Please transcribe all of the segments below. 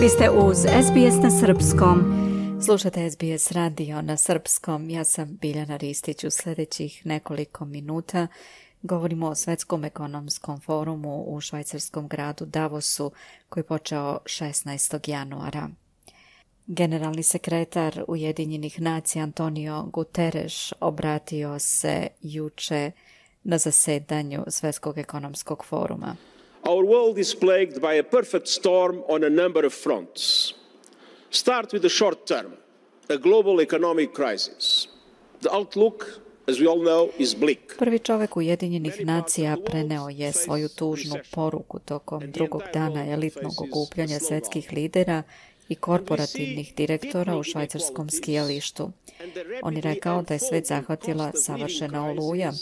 Vi ste uz SBS na Srpskom. Slušate SBS radio na Srpskom. Ja sam Biljana Ristić. U sljedećih nekoliko minuta govorimo o Svetskom ekonomskom forumu u švajcarskom gradu Davosu koji je počeo 16. januara. Generalni sekretar Ujedinjenih nacija Antonio Guterres obratio se juče na zasedanju Svetskog ekonomskog foruma. Our world is plagued by a perfect storm on a number of fronts. Start with the short term, a global economic crisis. The outlook as we all know, is bleak. Prvi čovjek Ujedinjenih nacija preneo je svoju tužnu poruku tokom drugog dana elitnog okupljanja svjetskih lidera i korporativnih direktora u švajcarskom skijalištu. On je rekao da je svet zahvatila savršena oluja,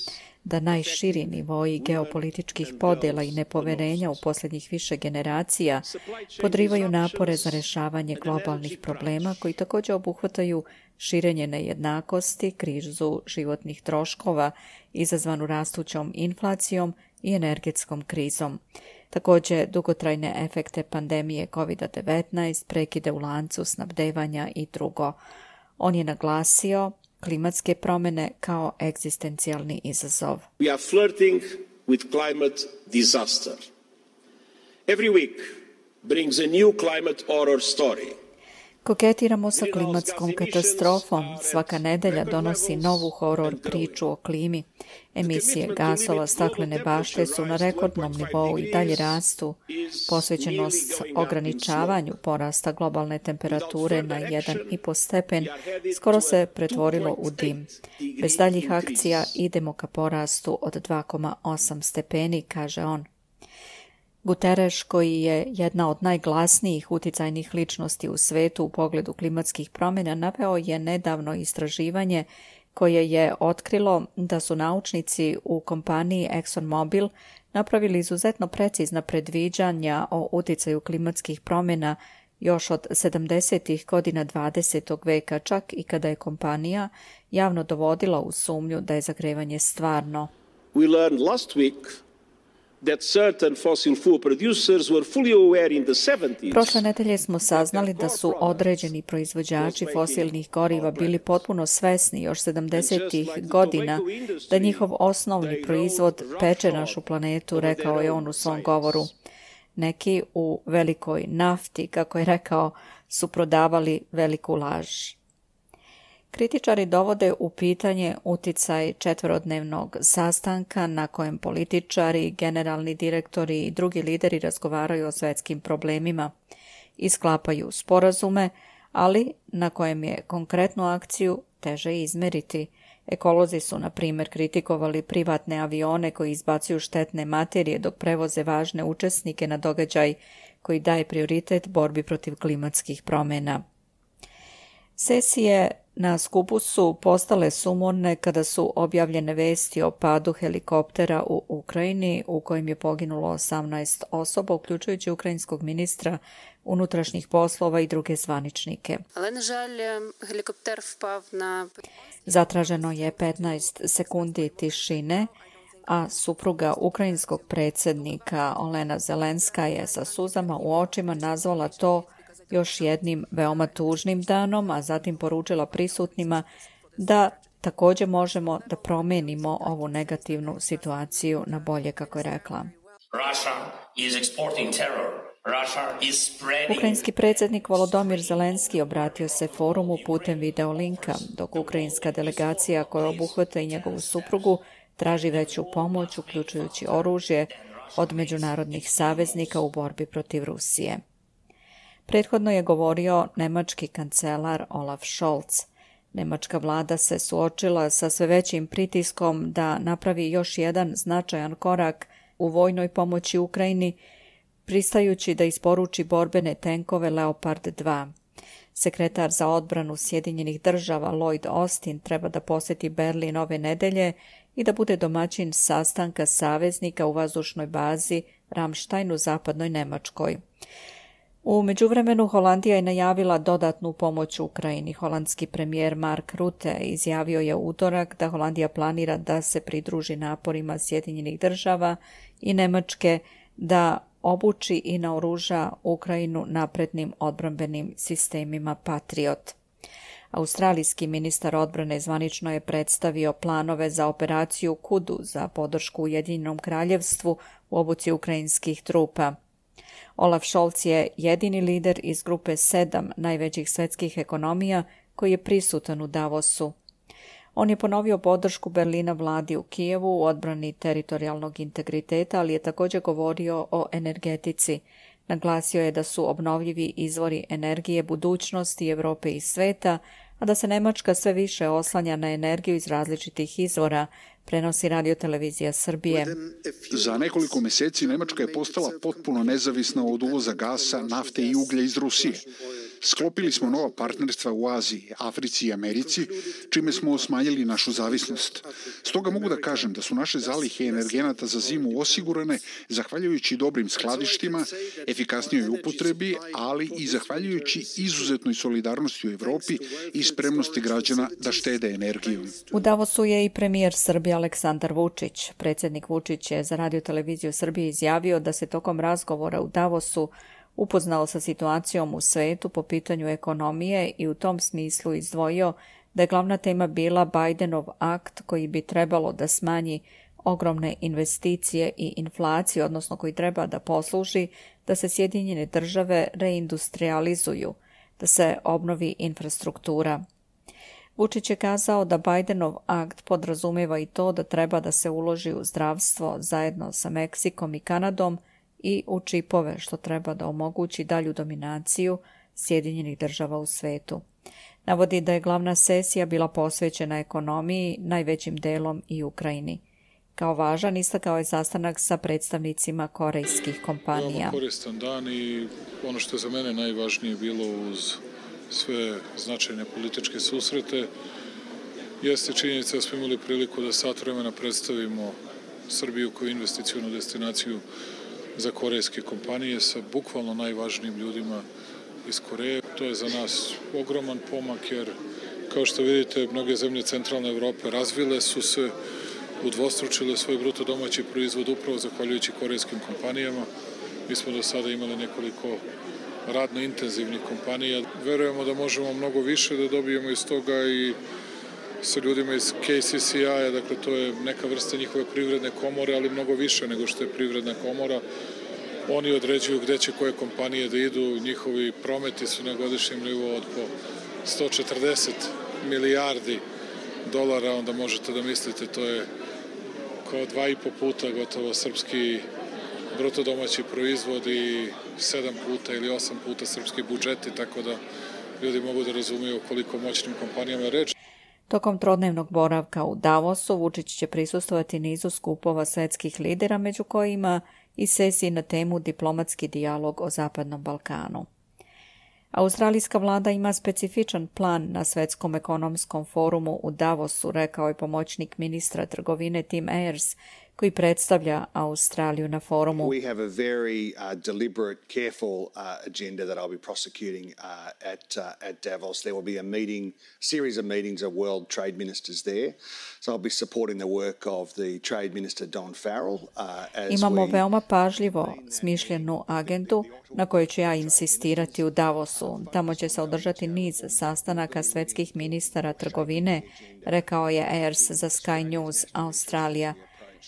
da najširi nivoji geopolitičkih podjela i nepoverenja u posljednjih više generacija podrivaju napore za rješavanje globalnih problema koji također obuhvataju širenje nejednakosti, krizu životnih troškova izazvanu rastućom inflacijom i energetskom krizom. Također dugotrajne efekte pandemije COVID-19, prekide u lancu snabdevanja i drugo. On je naglasio klimatske promjene kao egzistencijalni izazov. We are flirting with climate disaster. Every week brings a new climate horror story. Koketiramo sa klimatskom katastrofom. Svaka nedelja donosi novu horor priču o klimi. Emisije gasova staklene bašte su na rekordnom nivou i dalje rastu. Posvećenost ograničavanju porasta globalne temperature na 1,5 stepen skoro se pretvorilo u dim. Bez daljih akcija idemo ka porastu od 2,8 stepeni, kaže on. Guterres, koji je jedna od najglasnijih uticajnih ličnosti u svetu u pogledu klimatskih promjena, naveo je nedavno istraživanje koje je otkrilo da su naučnici u kompaniji ExxonMobil napravili izuzetno precizna predviđanja o uticaju klimatskih promjena još od 70. godina 20. veka, čak i kada je kompanija javno dovodila u sumnju da je zagrevanje stvarno. We learned last week Prošle nedelje smo saznali da su određeni proizvođači fosilnih goriva bili potpuno svesni još 70. godina da njihov osnovni proizvod peče našu planetu, rekao je on u svom govoru. Neki u velikoj nafti, kako je rekao, su prodavali veliku laž. Kritičari dovode u pitanje uticaj četverodnevnog sastanka na kojem političari, generalni direktori i drugi lideri razgovaraju o svetskim problemima i sklapaju sporazume, ali na kojem je konkretnu akciju teže izmeriti. Ekolozi su, na primjer, kritikovali privatne avione koji izbacuju štetne materije dok prevoze važne učesnike na događaj koji daje prioritet borbi protiv klimatskih promjena. Sesije na skupu su postale sumorne kada su objavljene vesti o padu helikoptera u Ukrajini u kojem je poginulo 18 osoba, uključujući ukrajinskog ministra unutrašnjih poslova i druge zvaničnike. Zatraženo je 15 sekundi tišine, a supruga ukrajinskog predsjednika Olena Zelenska je sa suzama u očima nazvala to još jednim veoma tužnim danom, a zatim poručila prisutnima da također možemo da promenimo ovu negativnu situaciju na bolje, kako je rekla. Ukrajinski predsjednik Volodomir Zelenski obratio se forumu putem videolinka, dok ukrajinska delegacija koja obuhvata i njegovu suprugu traži veću pomoć, uključujući oružje, od međunarodnih saveznika u borbi protiv Rusije. Prethodno je govorio nemački kancelar Olaf Scholz. Nemačka vlada se suočila sa sve većim pritiskom da napravi još jedan značajan korak u vojnoj pomoći Ukrajini, pristajući da isporuči borbene tenkove Leopard 2. Sekretar za odbranu Sjedinjenih država Lloyd Austin treba da posjeti Berlin ove nedelje i da bude domaćin sastanka saveznika u vazdušnoj bazi Ramstein u zapadnoj Nemačkoj. U međuvremenu Holandija je najavila dodatnu pomoć Ukrajini. Holandski premijer Mark Rutte izjavio je utorak da Holandija planira da se pridruži naporima Sjedinjenih država i Nemačke da obuči i naoruža Ukrajinu naprednim odbrambenim sistemima Patriot. Australijski ministar odbrane zvanično je predstavio planove za operaciju Kudu za podršku Ujedinjenom kraljevstvu u obuci ukrajinskih trupa. Olaf Scholz je jedini lider iz grupe sedam najvećih svetskih ekonomija koji je prisutan u Davosu. On je ponovio podršku Berlina vladi u Kijevu u odbrani teritorijalnog integriteta, ali je također govorio o energetici. Naglasio je da su obnovljivi izvori energije budućnosti Europe i sveta, a da se Nemačka sve više oslanja na energiju iz različitih izvora, prenosi radio televizija Srbije. Za nekoliko mjeseci Nemačka je postala potpuno nezavisna od uvoza gasa, nafte i uglja iz Rusije. Sklopili smo nova partnerstva u Aziji, Africi i Americi, čime smo smanjili našu zavisnost. Stoga mogu da kažem da su naše zalihe energenata za zimu osigurane zahvaljujući dobrim skladištima, efikasnijoj upotrebi, ali i zahvaljujući izuzetnoj solidarnosti u Europi i spremnosti građana da štede energiju. U Davosu je i premijer Srbije Aleksandar Vučić. Predsjednik Vučić je za radio televiziju Srbije izjavio da se tokom razgovora u Davosu upoznao sa situacijom u svetu po pitanju ekonomije i u tom smislu izdvojio da je glavna tema bila Bidenov akt koji bi trebalo da smanji ogromne investicije i inflaciju, odnosno koji treba da posluži da se Sjedinjene države reindustrializuju, da se obnovi infrastruktura. Vučić je kazao da Bidenov akt podrazumijeva i to da treba da se uloži u zdravstvo zajedno sa Meksikom i Kanadom i u čipove, što treba da omogući dalju dominaciju Sjedinjenih država u svetu. Navodi da je glavna sesija bila posvećena ekonomiji, najvećim delom i Ukrajini. Kao važan istakao je sastanak sa predstavnicima korejskih kompanija. Veoma koristan dan i ono što je za mene najvažnije bilo uz sve značajne političke susrete jeste činjenica da smo imali priliku da sat vremena predstavimo Srbiju kao investicijonu destinaciju za korejske kompanije sa bukvalno najvažnijim ljudima iz Koreje. To je za nas ogroman pomak jer kao što vidite mnoge zemlje centralne Evrope razvile su se udvostručile svoj bruto domaći proizvod upravo zahvaljujući korejskim kompanijama. Mi smo do sada imali nekoliko radno intenzivnih kompanija. Verujemo da možemo mnogo više da dobijemo iz toga i sa ljudima iz KCCI-a, dakle to je neka vrsta njihove privredne komore, ali mnogo više nego što je privredna komora. Oni određuju gde će koje kompanije da idu, njihovi prometi su na godišnjem nivou od po 140 milijardi dolara, onda možete da mislite to je kao dva i po puta gotovo srpski bruto domaći proizvod i sedam puta ili osam puta srpski budžeti, tako da ljudi mogu da razumiju koliko moćnim kompanijama je reč. Tokom trodnevnog boravka u Davosu Vučić će prisustovati nizu skupova svetskih lidera, među kojima i sesiji na temu diplomatski dijalog o Zapadnom Balkanu. Australijska vlada ima specifičan plan na svetskom ekonomskom forumu u Davosu, rekao je pomoćnik ministra trgovine Tim Ayers, koji predstavlja Australiju na forumu. We have a very uh, deliberate, careful uh, agenda that I'll be prosecuting uh, at, uh, at Davos. There will be a meeting, series of meetings of world trade ministers there. So I'll be supporting the work of the trade minister Don Farrell. Uh, as Imamo we... veoma pažljivo smišljenu agendu na kojoj ću ja insistirati u Davosu. Tamo će se održati niz sastanaka svetskih ministara trgovine, rekao je Ayers za Sky News Australija.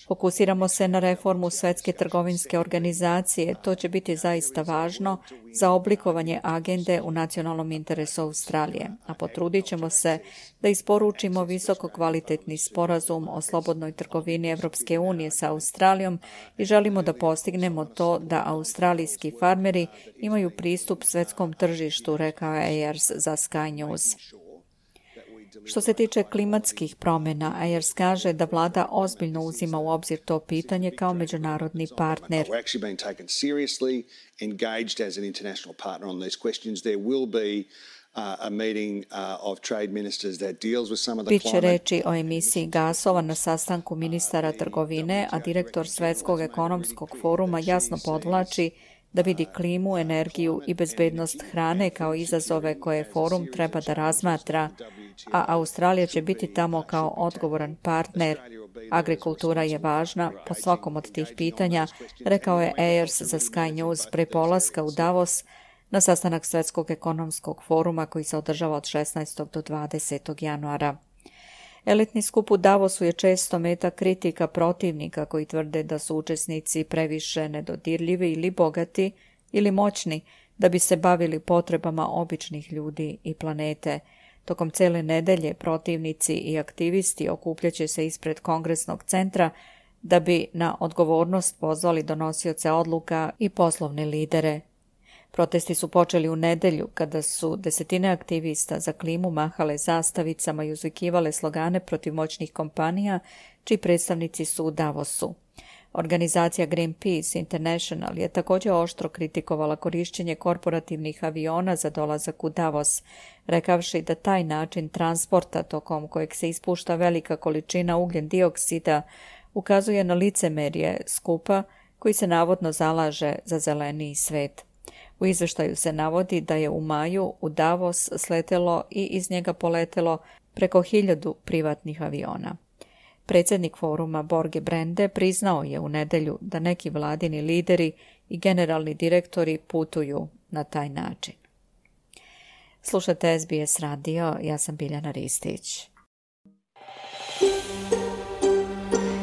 Fokusiramo se na reformu Svetske trgovinske organizacije. To će biti zaista važno za oblikovanje agende u nacionalnom interesu Australije, a potrudit ćemo se da isporučimo visoko kvalitetni sporazum o slobodnoj trgovini Evropske unije sa Australijom i želimo da postignemo to da australijski farmeri imaju pristup svetskom tržištu, rekao je Ayers za Sky News. Što se tiče klimatskih promjena, Ayers kaže da vlada ozbiljno uzima u obzir to pitanje kao međunarodni partner. Biće reći o emisiji gasova na sastanku ministara trgovine, a direktor Svetskog ekonomskog foruma jasno podvlači da vidi klimu, energiju i bezbednost hrane kao izazove koje forum treba da razmatra, a Australija će biti tamo kao odgovoran partner Agrikultura je važna po svakom od tih pitanja, rekao je Ayers za Sky News pre polaska u Davos na sastanak Svetskog ekonomskog foruma koji se održava od 16. do 20. januara. Elitni skup u Davosu je često meta kritika protivnika koji tvrde da su učesnici previše nedodirljivi ili bogati ili moćni da bi se bavili potrebama običnih ljudi i planete. Tokom cele nedelje protivnici i aktivisti okupljaće se ispred kongresnog centra da bi na odgovornost pozvali donosioce odluka i poslovne lidere. Protesti su počeli u nedelju kada su desetine aktivista za klimu mahale zastavicama i uzvikivale slogane protiv moćnih kompanija, čiji predstavnici su u Davosu. Organizacija Greenpeace International je također oštro kritikovala korišćenje korporativnih aviona za dolazak u Davos, rekavši da taj način transporta tokom kojeg se ispušta velika količina ugljen dioksida ukazuje na licemerje skupa koji se navodno zalaže za zeleniji svet. U izveštaju se navodi da je u maju u Davos sletelo i iz njega poletelo preko hiljadu privatnih aviona. Predsjednik foruma Borge Brende priznao je u nedelju da neki vladini lideri i generalni direktori putuju na taj način. Slušate SBS radio, ja sam Biljana Ristić.